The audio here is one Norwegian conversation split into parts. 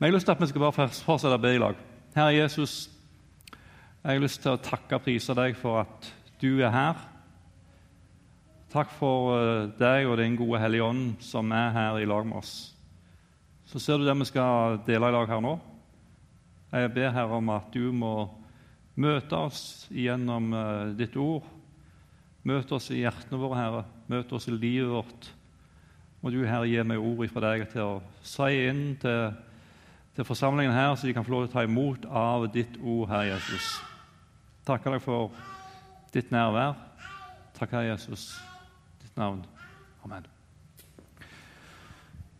Men jeg har lyst til at vi skal bare fortsette å be i lag. Herre Jesus, jeg har lyst til å takke og prise deg for at du er her. Takk for eh, deg og din gode Hellige Ånd som er her i lag med oss. Så ser du det vi skal dele i lag her nå. Jeg ber Herre om at du må møte oss gjennom eh, ditt ord. Møte oss i hjertene våre, Herre. Møte oss i livet vårt. Må du, Herre, gi meg ord fra deg til å si inn til, til forsamlingen her, så de kan få lov til å ta imot av ditt ord, Herre Jesus. Takker deg for ditt nærvær. Takk, Herre Jesus, ditt navn. Amen.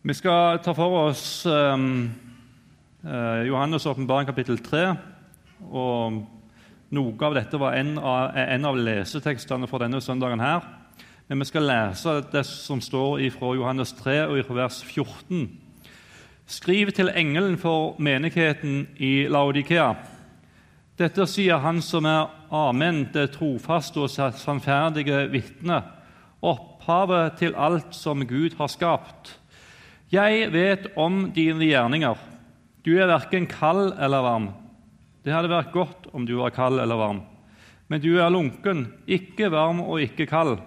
Vi skal ta for oss um, uh, Johannes' åpenbaring kapittel 3. Og noe av dette var en av, en av lesetekstene for denne søndagen. her. Men vi skal lese det som står fra Johannes 3 og fra vers 14. Skriv til engelen for menigheten i Laudikea. Dette sier han som er Amen, det trofaste og sannferdige vitne, opphavet til alt som Gud har skapt. Jeg vet om dine gjerninger. Du er verken kald eller varm. Det hadde vært godt om du var kald eller varm. Men du er lunken, ikke varm og ikke kald.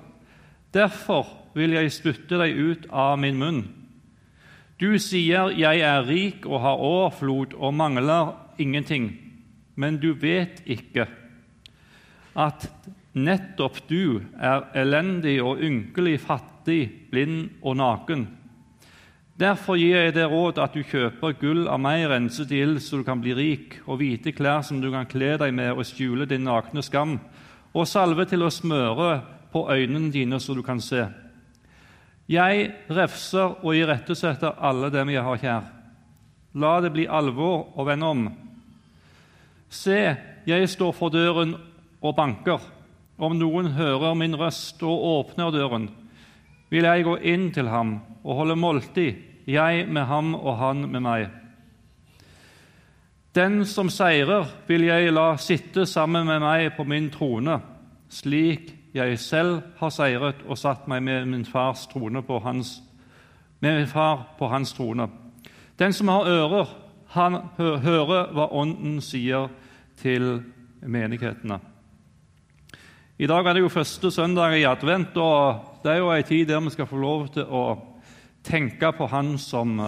Derfor vil jeg spytte deg ut av min munn. Du sier 'jeg er rik og har overflod og mangler ingenting', men du vet ikke at nettopp du er elendig og ynkelig, fattig, blind og naken. Derfor gir jeg deg råd at du kjøper gull av meg renset i ild, så du kan bli rik, og hvite klær som du kan kle deg med og skjule din nakne skam, og salve til å smøre på øynene dine, så du kan se. Jeg refser og irettesetter alle dem jeg har kjær. La det bli alvor og vende om. Se, jeg står for døren og banker. Om noen hører min røst og åpner døren, vil jeg gå inn til ham og holde måltid, jeg med ham og han med meg. Den som seirer, vil jeg la sitte sammen med meg på min trone, slik jeg selv har seiret og satt meg med min hans, med min far på hans trone. Den som har ører, han hører hva Ånden sier til menighetene. I dag er det jo første søndag i advent, og det er jo en tid der vi skal få lov til å tenke på han som,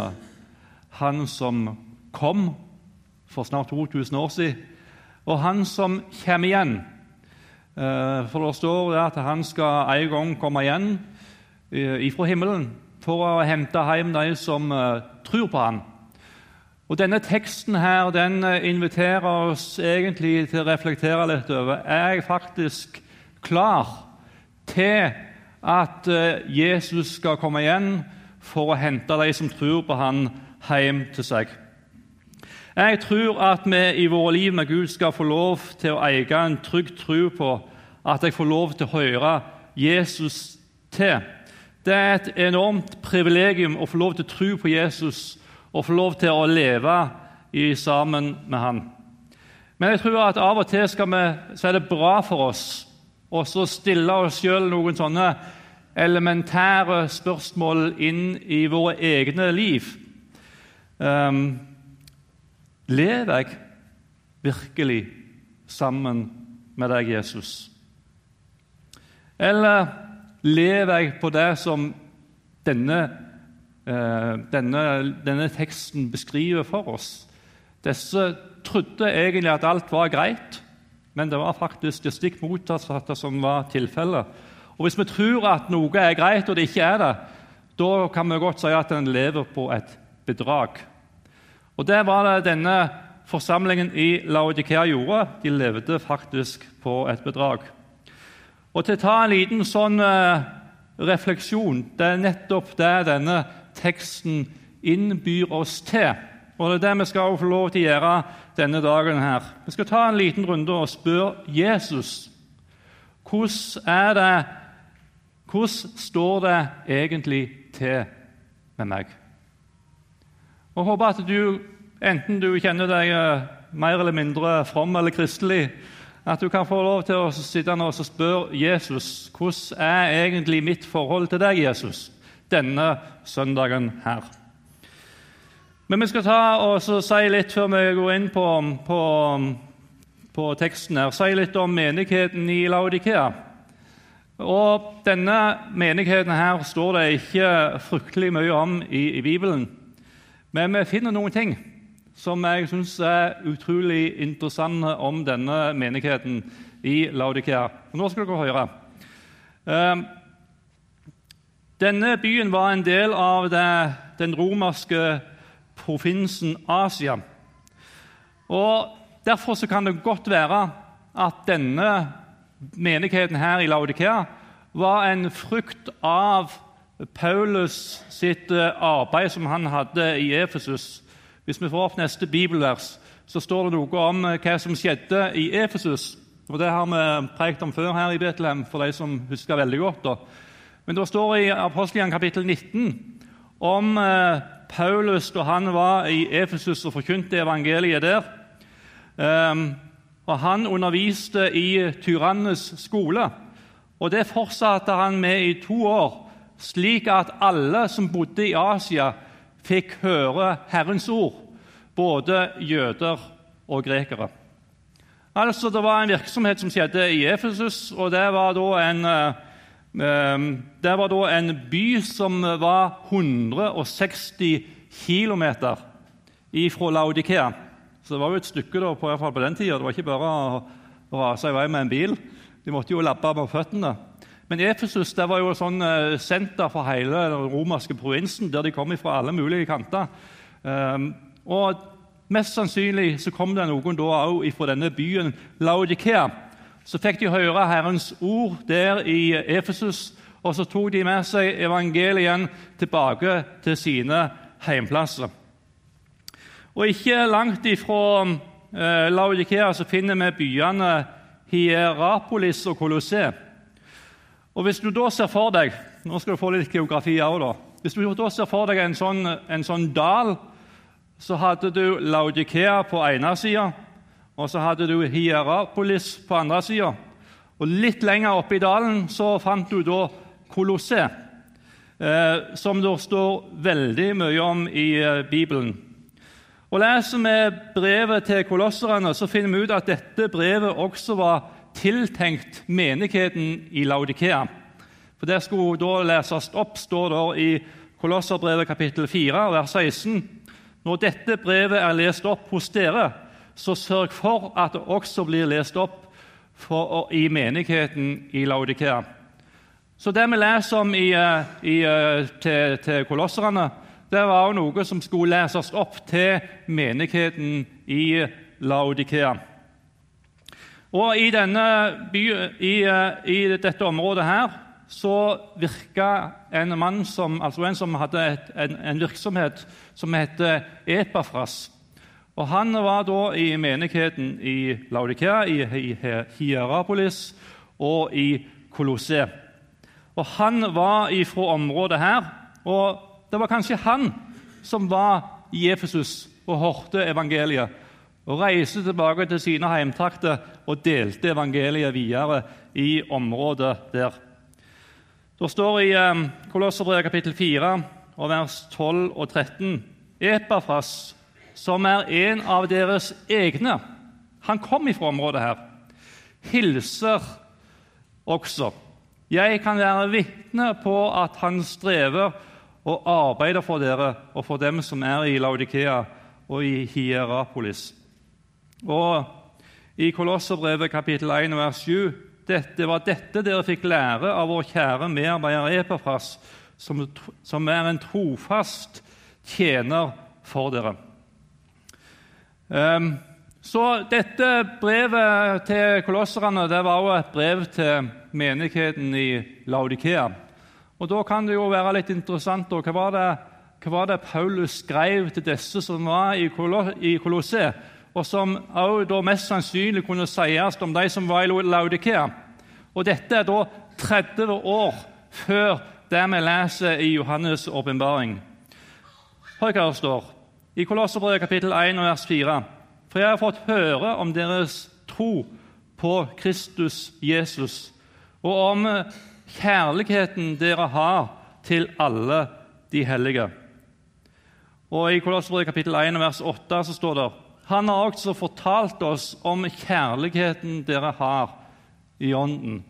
han som kom for snart 2000 år siden, og han som kommer igjen. Eh, for det står det at han skal en gang komme igjen eh, ifra himmelen for å hente hjem de som eh, tror på ham. Og Denne teksten her, den inviterer oss egentlig til å reflektere litt over er jeg faktisk klar til at Jesus skal komme igjen for å hente de som tror på ham, hjem til seg. Jeg tror at vi i våre liv med Gud skal få lov til å eie en trygg tro på at jeg får lov til å høre Jesus til. Det er et enormt privilegium å få lov til å tro på Jesus og få lov til å leve i, sammen med han. Men jeg tror at av og til vi, så er det bra for oss å stille oss sjøl noen sånne elementære spørsmål inn i våre egne liv. Um, Lever jeg virkelig sammen med deg, Jesus? Eller lever jeg på det som denne, uh, denne, denne teksten beskriver for oss? Disse trodde egentlig at alt var greit, men det var faktisk det stikk motsatte som var tilfellet. Og Hvis vi tror at noe er greit, og det ikke er det, da kan vi godt si at en lever på et bedrag. Og Det var det denne forsamlingen i Laudikea gjorde. De levde faktisk på et bedrag. Og Til å ta en liten sånn uh, refleksjon Det er nettopp det denne teksten innbyr oss til. Og Det er det vi skal få lov til å gjøre denne dagen. her. Vi skal ta en liten runde og spørre Jesus hvordan er det hvordan står det egentlig til med meg? Og håper at du, enten du kjenner deg eh, mer eller mindre from eller kristelig, at du kan få lov til å sitte og spørre Jesus hvordan er egentlig mitt forhold til deg, Jesus, denne søndagen her. Men vi skal ta og si litt før vi går inn på, på, på teksten her, si litt om menigheten i Laudikea. Og Denne menigheten her står det ikke fryktelig mye om i, i Bibelen. Men vi finner noen ting som jeg syns er utrolig interessante om denne menigheten i Laudikea. Nå skal dere høre. Ehm, denne byen var en del av det, den romerske provinsen Asia. Og Derfor kan det godt være at denne menigheten her i Laudikea var en frukt av Paulus sitt eh, arbeid som han hadde i Efesus. Hvis vi får opp neste bibelvers, så står det noe om eh, hva som skjedde i Efesus. Og Det har vi prekt om før her i Betlehem, for de som husker veldig godt. da. Men det står i Apostelian kapittel 19 om eh, Paulus da han var i Efesus og forkynte evangeliet der. Um, og Han underviste i Tyrannes skole, og det fortsatte han med i to år, slik at alle som bodde i Asia, fikk høre Herrens ord, både jøder og grekere. Altså, Det var en virksomhet som skjedde i Efesus, og det var da en uh, Ehm, det var da en by som var 160 km fra Laudikea. Så det var jo et stykke da, på, på den tida. Det var ikke bare å rase i vei med en bil. De måtte jo labbe med føttene. Men Efesus det var jo et sånn eh, senter for hele den romerske provinsen, der de kom fra alle mulige kanter. Um, og Mest sannsynlig så kom det noen da òg fra denne byen Laudikea så fikk de høre Herrens ord der i Efesus, og så tok de med seg evangeliet tilbake til sine heimplasser. Og Ikke langt ifra eh, Laudikea så finner vi byene Hierapolis og Colosseum. Og Hvis du da ser for deg nå skal du få litt geografi også da, hvis du da ser for deg en sånn, en sånn dal, så hadde du Laudikea på ene sida og så hadde du Hierapolis på andre sida. Og litt lenger oppe i dalen så fant du da Kolosse, eh, som det står veldig mye om i eh, Bibelen. Og Leser vi brevet til kolosserne, så finner vi ut at dette brevet også var tiltenkt menigheten i Laudikea. For Det skulle da leses opp, står det i Kolosserbrevet kapittel 4, vers 16. Når dette brevet er lest opp hos dere, så sørg for at det også blir lest opp for, i menigheten i Laudikea. Så det vi leser om i, eh, i, eh, til, til kolosserne, det var noe som skulle leses opp til menigheten i Laudikea. Og i, by, i, eh, i dette området her så virka en mann som, altså en som hadde et, en, en, virksomhet som heter Epafras. Og Han var da i menigheten i Laudikea, i Hierapolis og i Kolosseum. Og Han var ifra området her, og det var kanskje han som var i Efesus og hørte evangeliet, og reiste tilbake til sine heimtrakter og delte evangeliet videre i området der. Det står i um, Kolosserbrevet kapittel 4 og vers 12 og 13 Epafras som er en av deres egne Han kom ifra området her. Hilser også. Jeg kan være vitne på at han strever og arbeider for dere og for dem som er i Laudikea og i Hierapolis. Og i Kolosserbrevet kapittel 1 vers 7 det var dette dere fikk lære av vår kjære medarbeider Epafras, som, som er en trofast tjener for dere. Um, så dette brevet til kolosserne det var også et brev til menigheten i Laudikea. Og Da kan det jo være litt interessant hva var, det, hva var det Paulus skrev til disse som var i Kolosset, og som også mest sannsynlig kunne sies om de som var i Laudikea. Og Dette er da 30 år før det vi leser i Johannes' åpenbaring. Hør hva det står. I Kolosserbrevet kapittel 1 vers 4.: For jeg har fått høre om deres tro på Kristus Jesus, og om kjærligheten dere har til alle de hellige. Og I Kolosserbrevet kapittel 1 vers 8 så står det Han har også fortalt oss om kjærligheten dere har i Ånden.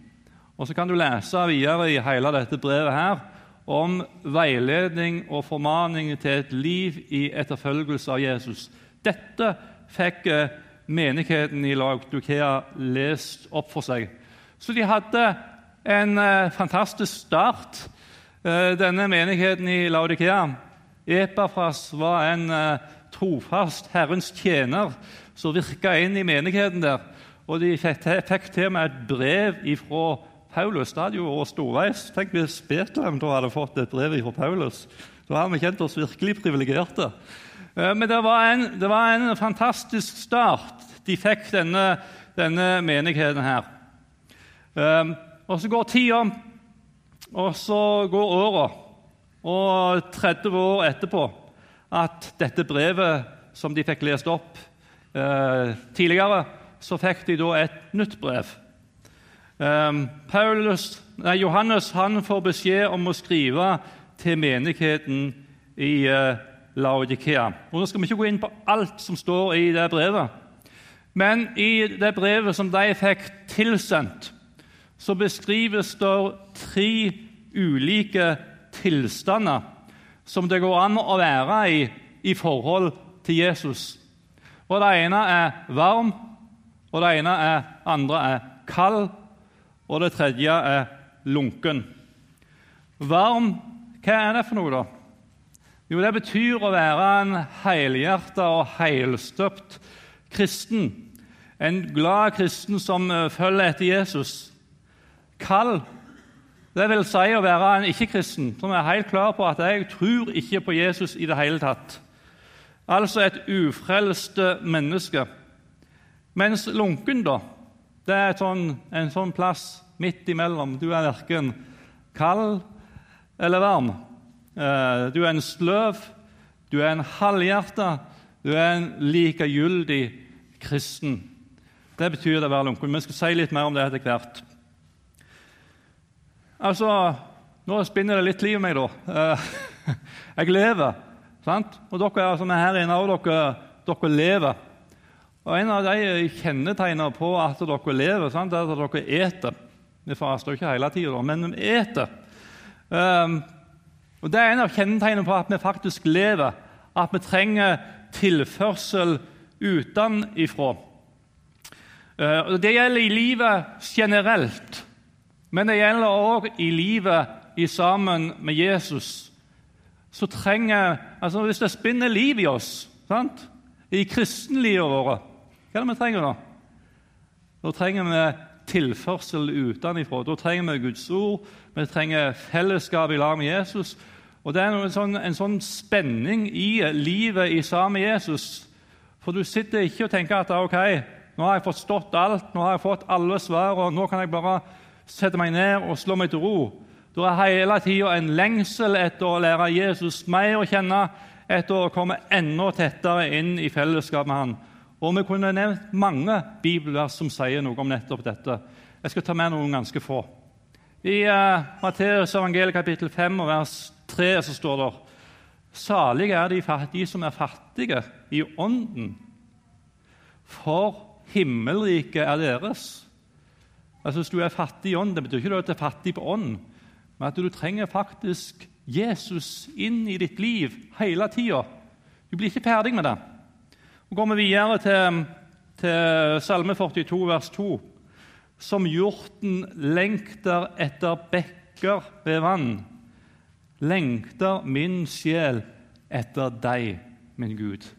Og Så kan du lese videre i hele dette brevet her om veiledning og formaning til et liv i etterfølgelse av Jesus. Dette fikk eh, menigheten i Laukdukea lest opp for seg. Så de hadde en eh, fantastisk start, eh, denne menigheten i Laudikea. Epafras var en trofast Herrens tjener som virka inn i menigheten der. Og de fikk til med et brev fra Paulus. Det hadde jo vært storveis. Tenk hvis Betlehem da hadde fått et brev fra Paulus. Da hadde vi kjent oss virkelig privilegerte. Eh, men det var, en, det var, en, fantastisk start de fikk, denne, denne menigheten her. Um, og Så går tida, og så går åra. Og 30 år etterpå at dette brevet som de fikk lest opp eh, tidligere, så fikk de da et nytt brev. Um, Paulus, nei, Johannes han får beskjed om å skrive til menigheten i uh, Laodikea. Og Nå skal vi ikke gå inn på alt som står i det brevet, men i det brevet som de fikk tilsendt, så beskrives det tre ulike tilstander som det går an å være i i forhold til Jesus. Og Det ene er varm, og det ene er, andre er kald, og det tredje er lunken. Varm, hva er det for noe, da? Jo, det betyr å være en helhjerta og helstøpt kristen. En glad kristen som eh, følger etter Jesus. Kald, det vil si å være en ikke-kristen som er helt klar på at jeg tror ikke på Jesus i det hele tatt. Altså et ufrelst menneske. Mens lunken, da, det er sånn, en sånn plass midt imellom. Du er verken kald eller varm. Eh, du er en sløv, du er en halvhjerta, du er en likegyldig kristen. Det betyr det å være lunken. Vi skal si litt mer om det etter hvert. Altså, Nå spinner det litt liv i meg, da. Eh, jeg lever. sant? Og dere som er her inne, og dere, dere lever. Og En av de kjennetegnene på at dere lever, sant, er at dere eter. Vi faster jo ikke hele tida, men vi eter. Um, og Det er en av kjennetegnene på at vi faktisk lever, at vi trenger tilførsel utenifra. Uh, det gjelder i livet generelt, men det gjelder òg i livet i sammen med Jesus. Så trenger, altså Hvis det spinner liv i oss sant? i kristenlivet vårt hva er det vi trenger da? Da trenger vi tilførsel utenfra. Da trenger vi Guds ord, vi trenger fellesskap i lag med Jesus. Og Det er en sånn, en sånn spenning i livet i sammen med Jesus. For du sitter ikke og tenker at ok, nå har jeg forstått alt, nå har jeg fått alle svarene, nå kan jeg bare sette meg ned og slå meg til ro. Det er hele tida en lengsel etter å lære Jesus mer å kjenne, etter å komme enda tettere inn i fellesskap med han. Og Vi kunne nevnt mange bibelvers som sier noe om nettopp dette. Jeg skal ta med noen ganske få. I uh, Matteus evangeliet kapittel 5 vers 3 så står det Salige er de, de som er fattige i ånden, for himmelriket er deres. Altså Hvis du er fattig i ånden, det betyr ikke at du er fattig på ånd, men at du trenger faktisk Jesus inn i ditt liv hele tida. Du blir ikke ferdig med det. Nå går vi videre til, til Salme 42, vers 2. Som hjorten lengter etter bekker ved vann, lengter min sjel etter deg, min Gud.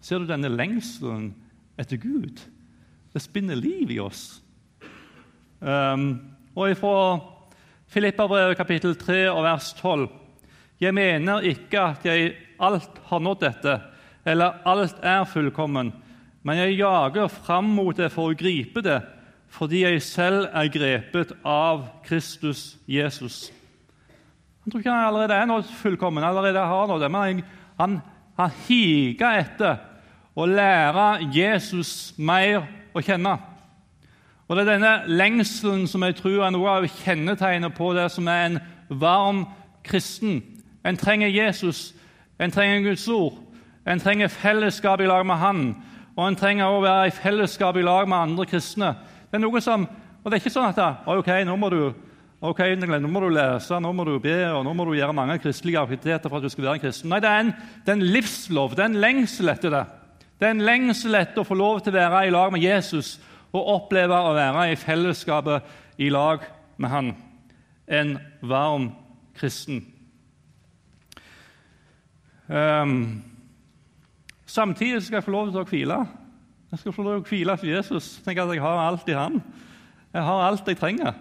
Ser du denne lengselen etter Gud? Det spinner liv i oss. Um, og fra Filippabrevet kapittel 3 og vers 12.: Jeg mener ikke at jeg alt har nådd dette, eller alt er fullkommen, men jeg jager fram mot det for å gripe det, fordi jeg selv er grepet av Kristus Jesus. Han tror ikke han allerede er noe fullkommen, allerede har noe det, men han, han higer etter å lære Jesus mer å kjenne. Og Det er denne lengselen som jeg tror er noe av kjennetegnet på det som er en varm kristen. En trenger Jesus, en trenger Guds ord, En trenger fellesskap i lag med Han, og en trenger å være i fellesskap i lag med andre kristne. Det er noe som, og det er ikke sånn at ok, nå må du, ok, nå må du lese, nå må du be og nå må du gjøre mange kristelige aktiviteter for at du skal være en kristen. Nei, det er en, det er en livslov, det er en lengsel etter det. Det er en lengsel etter å få lov til å være i lag med Jesus og oppleve å være i fellesskapet i lag med han. En varm kristen. Um, samtidig skal jeg få lov til å hvile. Jeg skal få lov til å hvile for Jesus. Tenk at jeg har alt i han. Jeg har alt jeg trenger.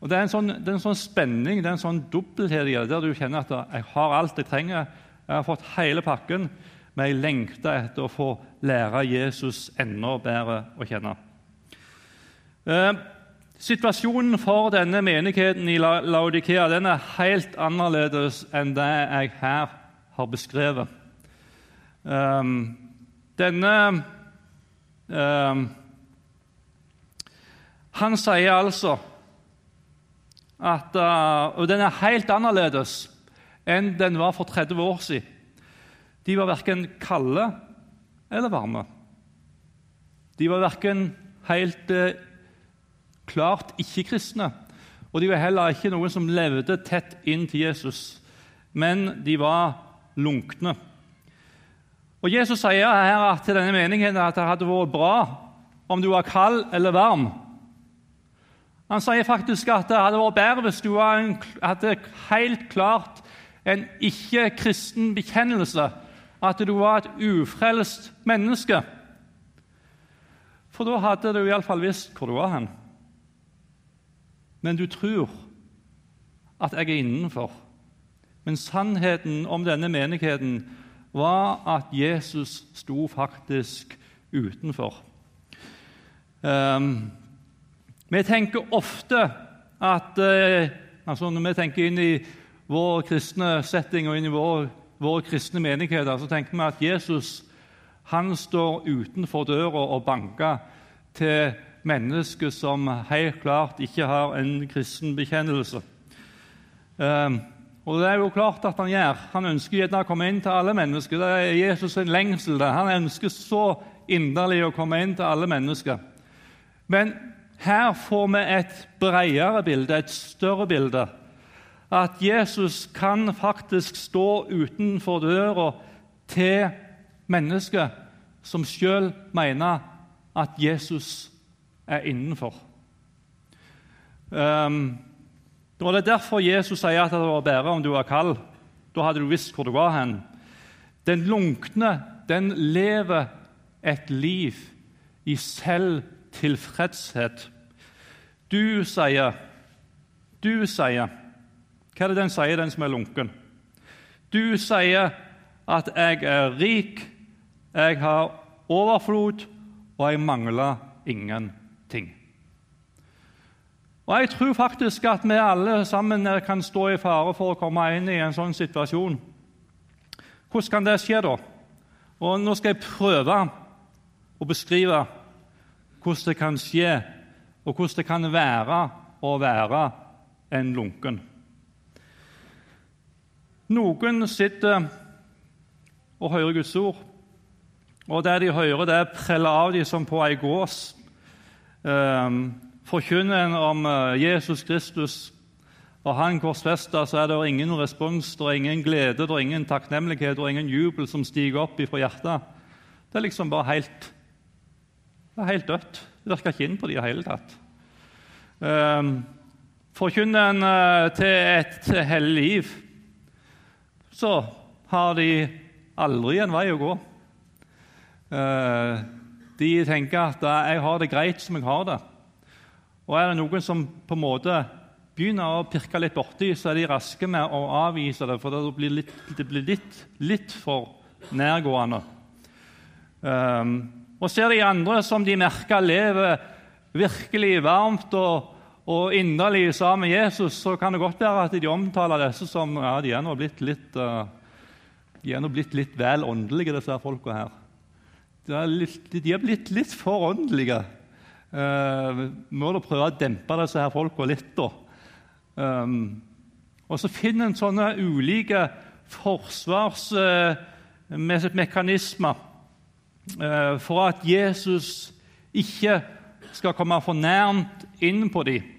Og Det er en sånn, er en sånn spenning, det er en sånn dobbelthet i det, der du kjenner at jeg har alt jeg trenger. Jeg har fått hele pakken, men jeg lengter etter å få lære Jesus enda bedre å kjenne. Eh, Situasjonen for denne menigheten i Laudikea den er helt annerledes enn det jeg her har beskrevet. Um, denne um, Han sier altså at Og den er helt annerledes enn den var for 30 år siden. De var verken kalde eller varme. De var verken helt eh, klart ikke-kristne. Og de var heller ikke noen som levde tett inn til Jesus, men de var lunkne. Og Jesus sier her til denne menigheten at det hadde vært bra om du var kald eller varm. Han sier faktisk at det hadde vært bedre hvis du hadde helt klart en ikke-kristen bekjennelse, at du var et ufrelst menneske. For da hadde du iallfall visst hvor du var hen men du tror at jeg er innenfor. Men sannheten om denne menigheten var at Jesus sto faktisk utenfor. Um, vi tenker ofte at uh, altså Når vi tenker inn i vår kristne setting og inn i våre, våre kristne menigheter, så tenker vi at Jesus han står utenfor døra og banker til mennesker som helt klart ikke har en kristen bekjennelse. Um, og det er jo klart at Han gjør. Han ønsker gjerne å komme inn til alle mennesker. Det er Jesus' en lengsel. Der. Han ønsker så inderlig å komme inn til alle mennesker. Men her får vi et bredere bilde, et større bilde. At Jesus kan faktisk stå utenfor døra til mennesker som sjøl mener at Jesus er innenfor. Um, Det er derfor Jesus sier at det var bedre om du var kald. Da hadde du visst hvor du var hen. Den lunkne den lever et liv i selvtilfredshet. Du sier Du sier Hva er det den sier, den som er lunken? Du sier at 'jeg er rik, jeg har overflod, og jeg mangler ingenting'. Og Jeg tror faktisk at vi alle sammen kan stå i fare for å komme inn i en sånn situasjon. Hvordan kan det skje, da? Og Nå skal jeg prøve å beskrive hvordan det kan skje, og hvordan det kan være å være en lunken. Noen sitter og hører Guds ord, og det de hører, det preller av dem som på ei gås Ehm, forkynner en om eh, Jesus Kristus og han korsfesta, så er det ingen respons, det er ingen glede, det er ingen takknemlighet og ingen jubel som stiger opp fra hjertet. Det er liksom bare helt, det er helt dødt. Det virker ikke inn på det i det hele tatt. Um, Forkynner en uh, til et hellig liv, så har de aldri en vei å gå. Uh, de tenker at jeg har det greit som jeg har det. Og er det noen som på en måte begynner å pirke litt borti, så er de raske med å avvise det, for det blir litt, det blir litt, litt for nærgående. Um, og ser de andre som de merker lever virkelig varmt og, og inderlig sammen med Jesus, så kan det godt være at de omtaler disse som ja, de er nå blitt litt, uh, de er nå blitt litt vel åndelige, disse folka her litt, de er blitt litt for åndelige. Uh, må da prøve å dempe disse her folka litt, da. Um, og så finner en sånne ulike forsvarsmekanismer uh, mekanismer eh, for at Jesus ikke skal komme for nærmt inn på dem.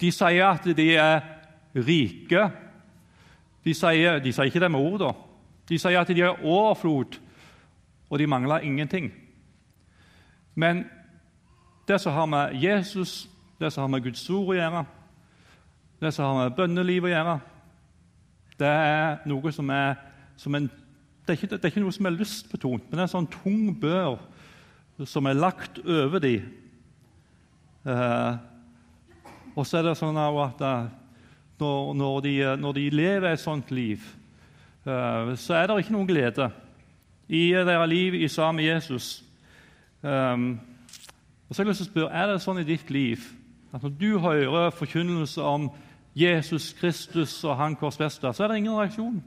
De sier at de er rike. De sier, de sier ikke det med ord, da. De sier at de har overflod, og de mangler ingenting. Men det som har med Jesus, det som har med Guds ord å gjøre, det som har med bønneliv å gjøre, det er noe som er som en, det, er ikke, det er ikke noe som er lystbetont, men det er en sånn tung bør som er lagt over dem. Eh, og så er det sånn at eh, når, de, når, de, lever et sånt liv, eh, så er det ikke noen glede i deres liv i sammen med Jesus. Um, og så har jeg lyst til å spørre, Er det sånn i ditt liv at når du hører forkynnelse om Jesus Kristus og Han korsfesta, så er det ingen reaksjon?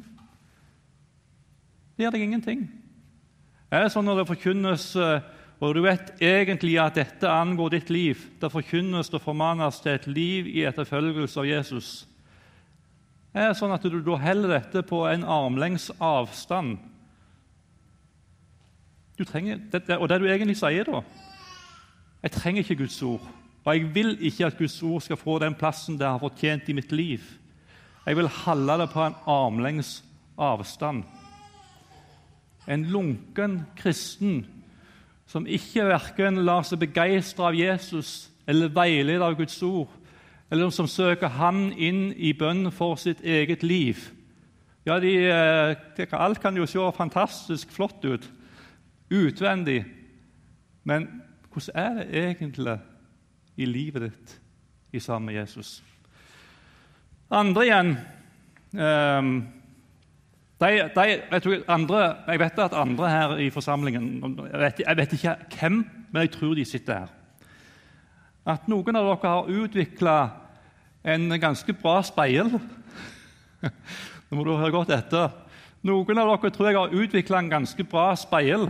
Det gjør deg ingenting. Er det sånn når det forkynnes og du vet egentlig at dette angår ditt liv. Det forkynnes og formanes til et liv i etterfølgelse av Jesus. Det Er sånn at du da holder dette på en armlengs avstand? Trenger, det, og det du egentlig sier da Jeg trenger ikke Guds ord. Og jeg vil ikke at Guds ord skal få den plassen det har fortjent i mitt liv. Jeg vil holde det på en armlengs avstand. En lunken kristen som ikke verken lar seg begeistre av Jesus eller veilede av Guds ord, eller som søker Han inn i bønn for sitt eget liv. Ja, de, eh, de, Alt kan jo se fantastisk flott ut utvendig, men hvordan er det egentlig i livet ditt i sammen med Jesus? Andre igjen um, de, de, jeg, andre, jeg, vet at andre her i forsamlingen jeg vet, jeg vet, ikke hvem, men jeg tror de sitter her. At noen av dere har utvikla en ganske bra speil. Nå må du høre godt etter. Noen av dere tror jeg har utvikla en ganske bra speil.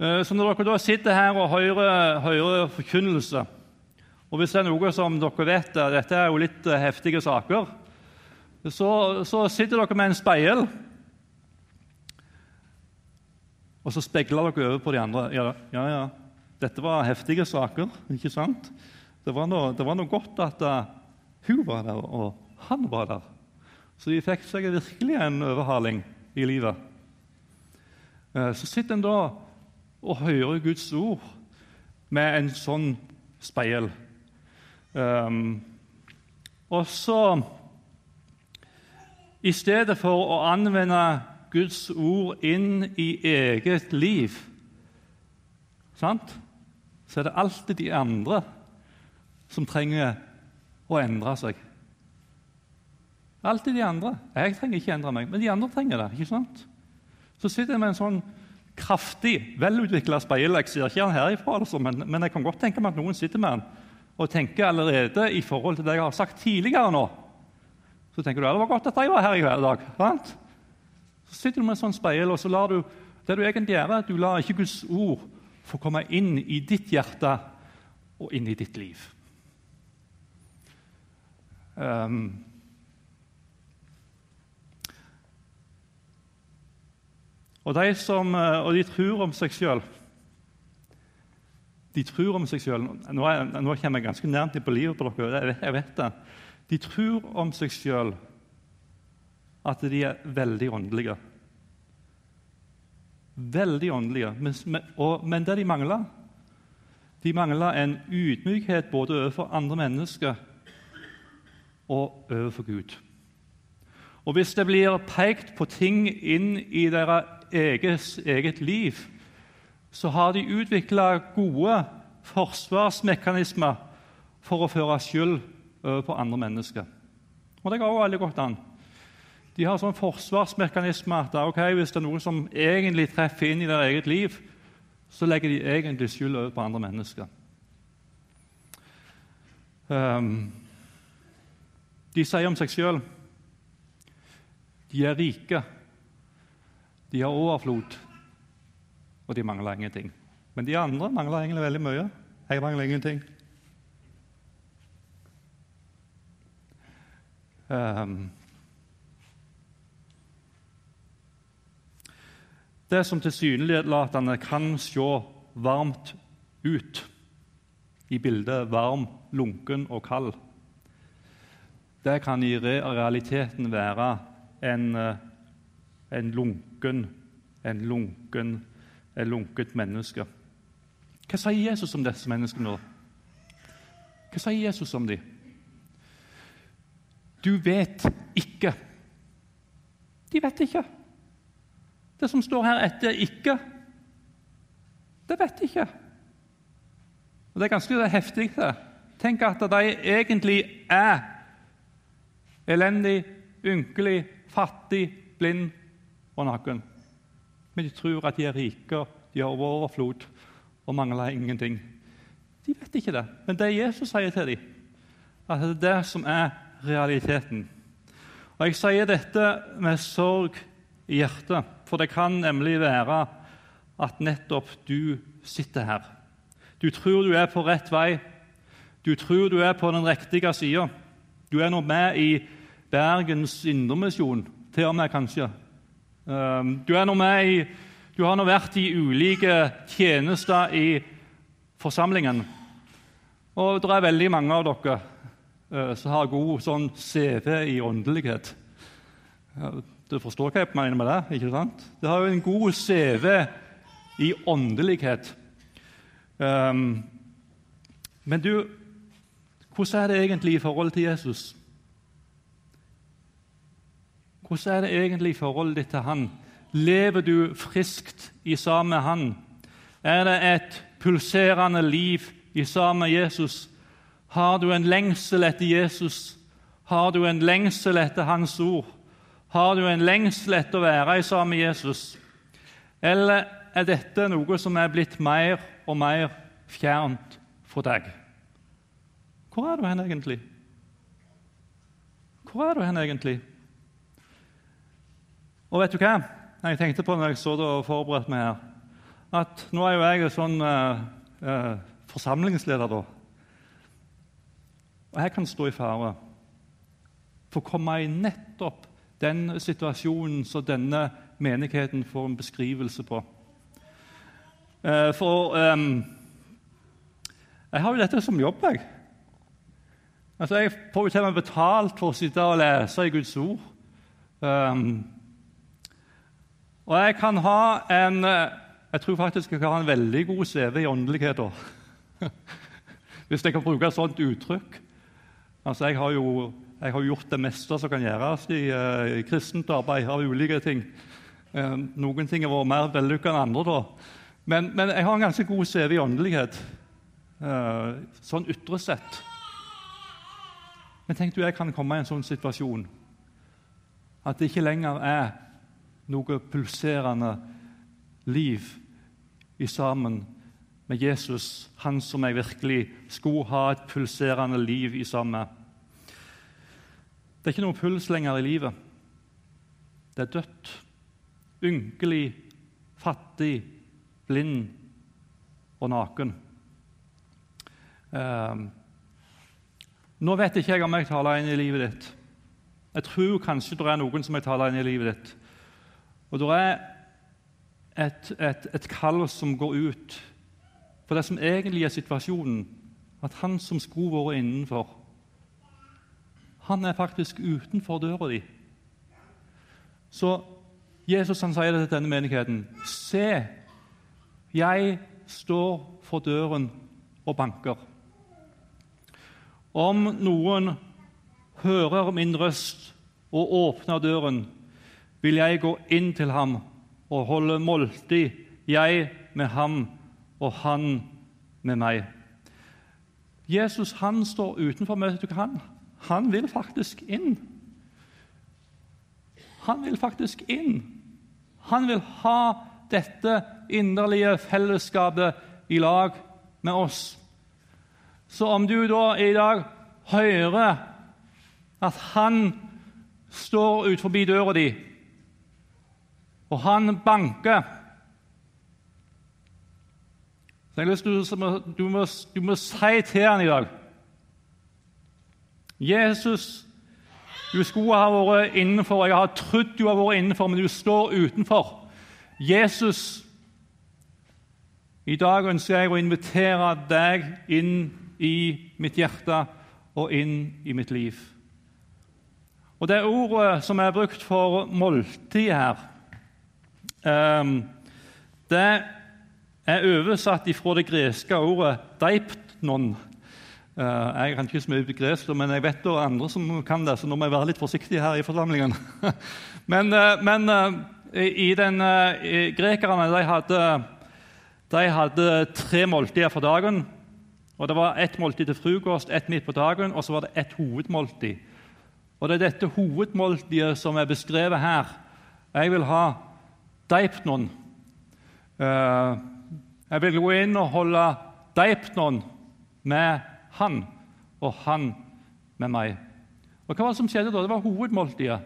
Eh, så når dere da sitter her og hører, hører forkynnelse og Hvis det er noe som dere vet, dette er jo litt eh, heftige saker så, så sitter dere med en speil, og så speiler dere over på de andre. Ja, ja, ja. Dette var heftige saker, ikke sant? Det var noe, det var noe godt at uh, hun var der, og han var der. Så de fikk seg virkelig en overhaling i livet. Uh, så sitter en da og hører Guds ord med en sånn speil. Um, og så i stedet for å anvende Guds ord inn i eget liv, sant? så er det alltid de andre som trenger å endre seg. Alltid de andre. Jeg trenger ikke endre meg, men de andre trenger det. ikke sant? Så sitter jeg med en sånn kraftig, velutvikla speil. Jeg ser ikke den herifra, altså, men, men, jeg kan godt tenke meg at noen sitter med den og tenker allerede i forhold til det jeg har sagt tidligere nå, så tenker du det var godt at jeg var her i dag. Sant? Så sitter du med et sånt speil, og så lar du det du egentlig gjør, at du lar ikke Guds ord få komme inn i ditt hjerte og inn i ditt liv. Um, og, de som, eh, og de tror om seg sjøl De tror om seg sjøl nå, nå, kommer jeg ganske nærmt på livet på dere. jeg vet det. De tror om seg sjøl at de er veldig åndelige. Veldig åndelige. Men, og, men det de mangler De mangler en ydmykhet både overfor andre mennesker og overfor Gud. Og Hvis det blir pekt på ting inn i deres eget, eget liv, så har de utvikla gode forsvarsmekanismer for å føre skyld på andre mennesker. Og Det går også veldig godt an. De har sånn forsvarsmekanisme at okay, hvis det er noe som egentlig treffer inn i deres eget liv, så legger de egentlig skyld over på andre mennesker. Um, de sier om seg sjøl de er rike, de har overflod, og de mangler ingenting. Men de andre mangler egentlig veldig mye. Jeg mangler ingenting. Det som tilsynelatende kan se varmt ut i bildet varm, lunken og kald, det kan i realiteten være en, eh, en lunken, en lunken, et lunket menneske. Hva sier Jesus om disse menneskene? Hva sier Jesus om dem? Du vet ikke. De vet ikke. Det som står her etter 'ikke', det vet de ikke. Og Det er ganske heftig. det. Tenk at de egentlig er elendig, ynkelig, fattig, blind og naken. Men de tror at de er rike, de har overflod og mangler ingenting. De vet ikke det, men det Jesus sier til dem, at det som er realiteten. Og Jeg sier dette med sorg i hjertet, for det kan nemlig være at nettopp du sitter her. Du tror du er på rett vei. Du tror du er på den riktige sida. Du er nå med i Bergens Indremisjon, til og med kanskje. Ehm, du, er nå med i, du har nå vært i ulike tjenester i forsamlingen. Og det er veldig mange av dere som har god sånn CV i åndelighet. Du forstår hva jeg mener med det? ikke sant? Det har jo en god CV i åndelighet. Um, men du, hvordan er det egentlig i forhold til Jesus? Hvordan er det egentlig i forholdet ditt til han? Lever du friskt i sammen med han? Er det et pulserende liv i sammen med Jesus? Har du en lengsel etter Jesus? Har du en lengsel etter Hans ord? Har du en lengsel etter å være i sammen med Jesus? Eller er dette noe som er blitt mer og mer fjernt fra deg? Hvor er du hen egentlig? Hvor er du hen egentlig? Og vet du hva? Jeg tenkte på når jeg så det og forberedte meg her, at nå er jo jeg sånn uh, uh, forsamlingsleder, da. Og jeg kan stå i fare for å komme i nettopp den situasjonen som denne menigheten får en beskrivelse på. Uh, for um, jeg har jo dette som jobb, jeg. Altså, Jeg får jo til med betalt for å sitte og lese i Guds ord. Um, og jeg kan ha en Jeg tror faktisk jeg kan ha en veldig god CV i åndeligheter, Hvis jeg kan bruke et sånt uttrykk. Altså, jeg har jo jeg har gjort det meste som kan gjøres i, uh, i kristent arbeid av ulike ting. Uh, noen ting har vært mer vellykka enn andre. da. Men, men, jeg har en ganske god CV i åndelighet, uh, sånn ytre sett. Men tenk du jeg kan komme i en sånn situasjon at det ikke lenger er noe pulserende liv i sammen med Jesus, han som jeg virkelig skulle ha et pulserende liv i sammen med. Det er ikke noe puls lenger i livet. Det er dødt, ynkelig, fattig, blind og naken. Eh, nå vet ikke jeg om jeg taler inn i livet ditt. Jeg tror kanskje det er noen som jeg taler inn i livet ditt. Og det er et, et, et kall som går ut for det som egentlig er situasjonen. At han som skulle vært innenfor, han er faktisk utenfor døra di. Så Jesus han sier det til denne menigheten. Se, jeg står for døren og banker. Om noen hører min røst og åpner døren, vil jeg gå inn til ham og holde måltid, jeg med ham og han med meg. Jesus han står utenfor møtet. Han, han vil faktisk inn. Han vil faktisk inn. Han vil ha dette inderlige fellesskapet i lag med oss. Så om du da i dag hører at han står ut forbi døra di og han banker. Så jeg har lyst til du, må, du må si til han i dag Jesus, du skulle ha vært innenfor. Jeg har trodd du har vært innenfor, men du står utenfor. Jesus, i dag ønsker jeg å invitere deg inn i mitt hjerte og inn i mitt liv. Og Det ordet som er brukt for måltid her, ehm, det er oversatt fra det greske ordet 'deiptnon'. Eh, jeg kan ikke så mye gresk, men jeg vet det er andre som kan det, så nå må jeg være litt forsiktig her i forsamlingen. men, eh, men eh, i den, grekerne de hadde, de hadde tre måltider for dagen. Og Det var ett måltid til frokost, ett midt på dagen, og så var det ett hovedmåltid. Og Det er dette hovedmåltidet som er beskrevet her. Jeg vil ha deipnon. Jeg vil gå inn og holde deipnon med han, og han med meg. Og Hva var det som skjedde da? Det var hovedmåltidet.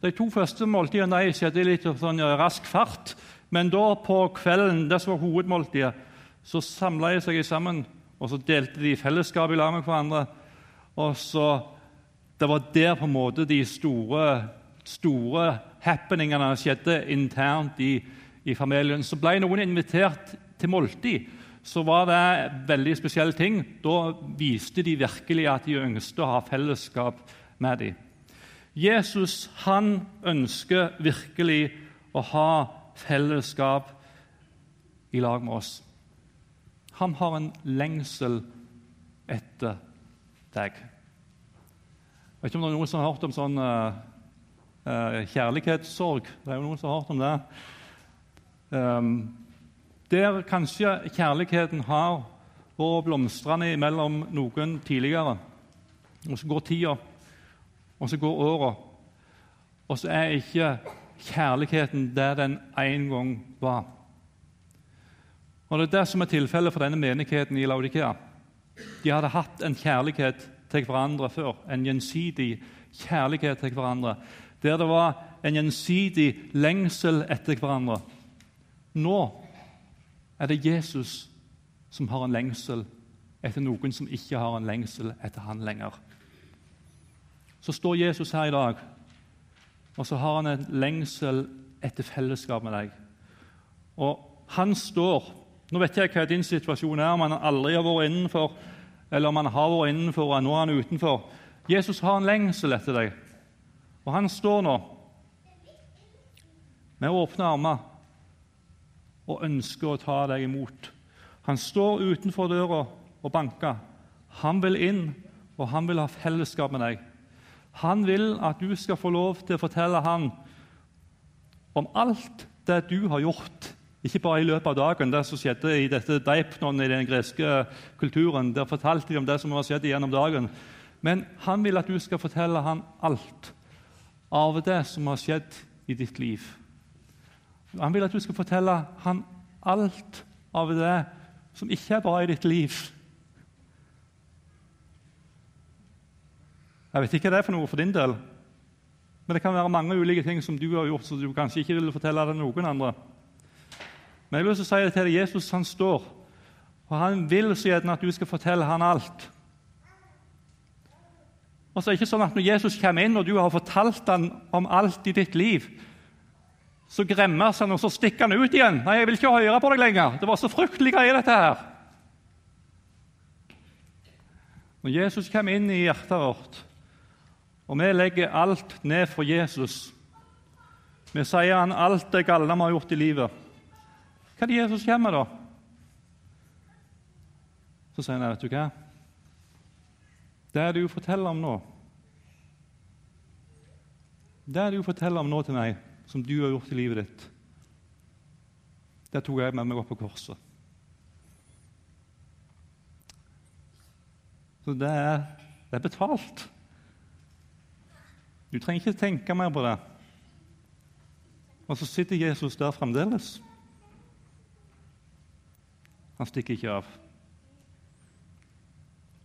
De to første måltidene skjedde i litt sånn rask fart. Men da på kvelden, det som var hovedmåltidet, så samla de seg sammen og så delte de fellesskap i lag med hverandre. Og så, Det var der på en måte de store, store happeningene skjedde internt i, i familien. Så ble noen invitert til måltid, så var det veldig spesielle ting. Da viste de virkelig at de ønsket å ha fellesskap med dem. Jesus han ønsker virkelig å ha fellesskap i lag med oss. Han har en lengsel etter deg. Jeg vet ikke om det er noen som har hørt om sånn uh, kjærlighetssorg. Det er jo noen som har hørt om det. Um, der kanskje kjærligheten har vært blomstrende mellom noen tidligere. Og så går tida, og så går åra, og så er ikke kjærligheten der den en gang var. Og Det er det som er tilfellet for denne menigheten i Laudikea. De hadde hatt en kjærlighet til hverandre før, en gjensidig kjærlighet til hverandre, der det var en gjensidig lengsel etter hverandre. Nå er det Jesus som har en lengsel etter noen som ikke har en lengsel etter han lenger. Så står Jesus her i dag, og så har han en lengsel etter fellesskap med deg. Og han står nå vet jeg hva din situasjon er, om han aldri har vært innenfor, eller om han har vært innenfor og nå er han utenfor. Jesus har en lengsel etter deg, og han står nå med åpne armer og ønsker å ta deg imot. Han står utenfor døra og banker. Han vil inn, og han vil ha fellesskap med deg. Han vil at du skal få lov til å fortelle ham om alt det du har gjort ikke bare i løpet av dagen, det som skjedde i dette deipnon i den greske kulturen. Der fortalte de om det som har skjedd gjennom dagen. Men han vil at du skal fortelle ham alt av det som har skjedd i ditt liv. Han vil at du skal fortelle ham alt av det som ikke er bra i ditt liv. Jeg vet ikke hva det er for noe for din del, men det kan være mange ulike ting som du har gjort som du kanskje ikke vil fortelle det noen andre. Men jeg vil også si det til deg, Jesus han står, og han vil så gjerne at du skal fortelle han alt. Og så er det ikke sånn at Når Jesus kommer inn og du har fortalt han om alt i ditt liv, så gremmes han, og så stikker han ut igjen. 'Nei, jeg vil ikke høre på deg lenger. Det var så fryktelig greie, dette her.' Når Jesus kommer inn i hjertet vårt, og vi legger alt ned for Jesus Vi sier han alt det galne vi har gjort i livet hva er det Jesus kommer da? Så sier han, vet du hva? Det du forteller om nå det du forteller om nå til meg, som du har gjort i livet ditt, det tok jeg med meg opp på korset. Så det er, det er betalt. Du trenger ikke tenke mer på det. Og så sitter Jesus der fremdeles. Han stikker ikke av.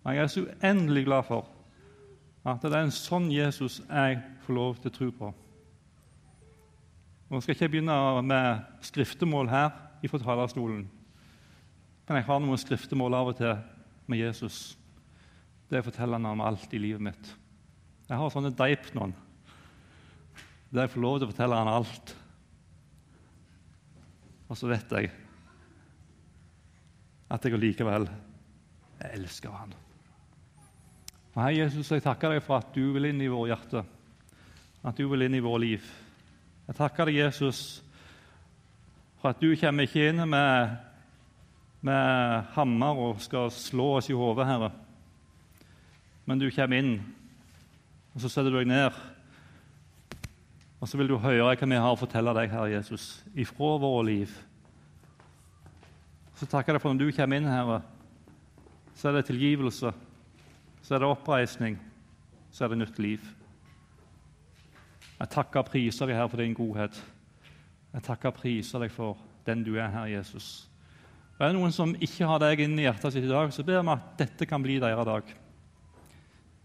Jeg er så uendelig glad for at det er en sånn Jesus jeg får lov til å tro på. Nå skal ikke jeg begynne med skriftemål her fra talerstolen, men jeg har noen skriftemål av og til med Jesus. Det forteller han om alt i livet mitt. Jeg har sånne deipnon der jeg får lov til å fortelle han alt. Og så vet jeg at jeg likevel jeg elsker han. Hei, Jesus, jeg takker deg for at du vil inn i vårt hjerte, at du vil inn i vårt liv. Jeg takker deg, Jesus, for at du kommer ikke inn med, med hammer og skal slå oss i hodet, Herre. Men du kommer inn, og så setter du deg ned. Og så vil du høre hva vi har å fortelle deg, Herre Jesus, ifra våre liv. Så takker jeg deg for når du kommer inn, Herre, så er det tilgivelse, så er det oppreisning, så er det nytt liv. Jeg takker og priser deg, Herre, for din godhet. Jeg takker og priser deg for den du er, Herre Jesus. Og Er det noen som ikke har deg inn i hjertet sitt i dag, så ber vi at dette kan bli deres dag.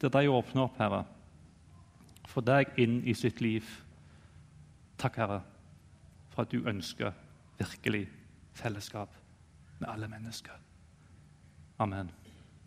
Der de åpner opp, Herre, for deg inn i sitt liv. Takk, Herre, for at du ønsker virkelig fellesskap med alle mennesker. Amen.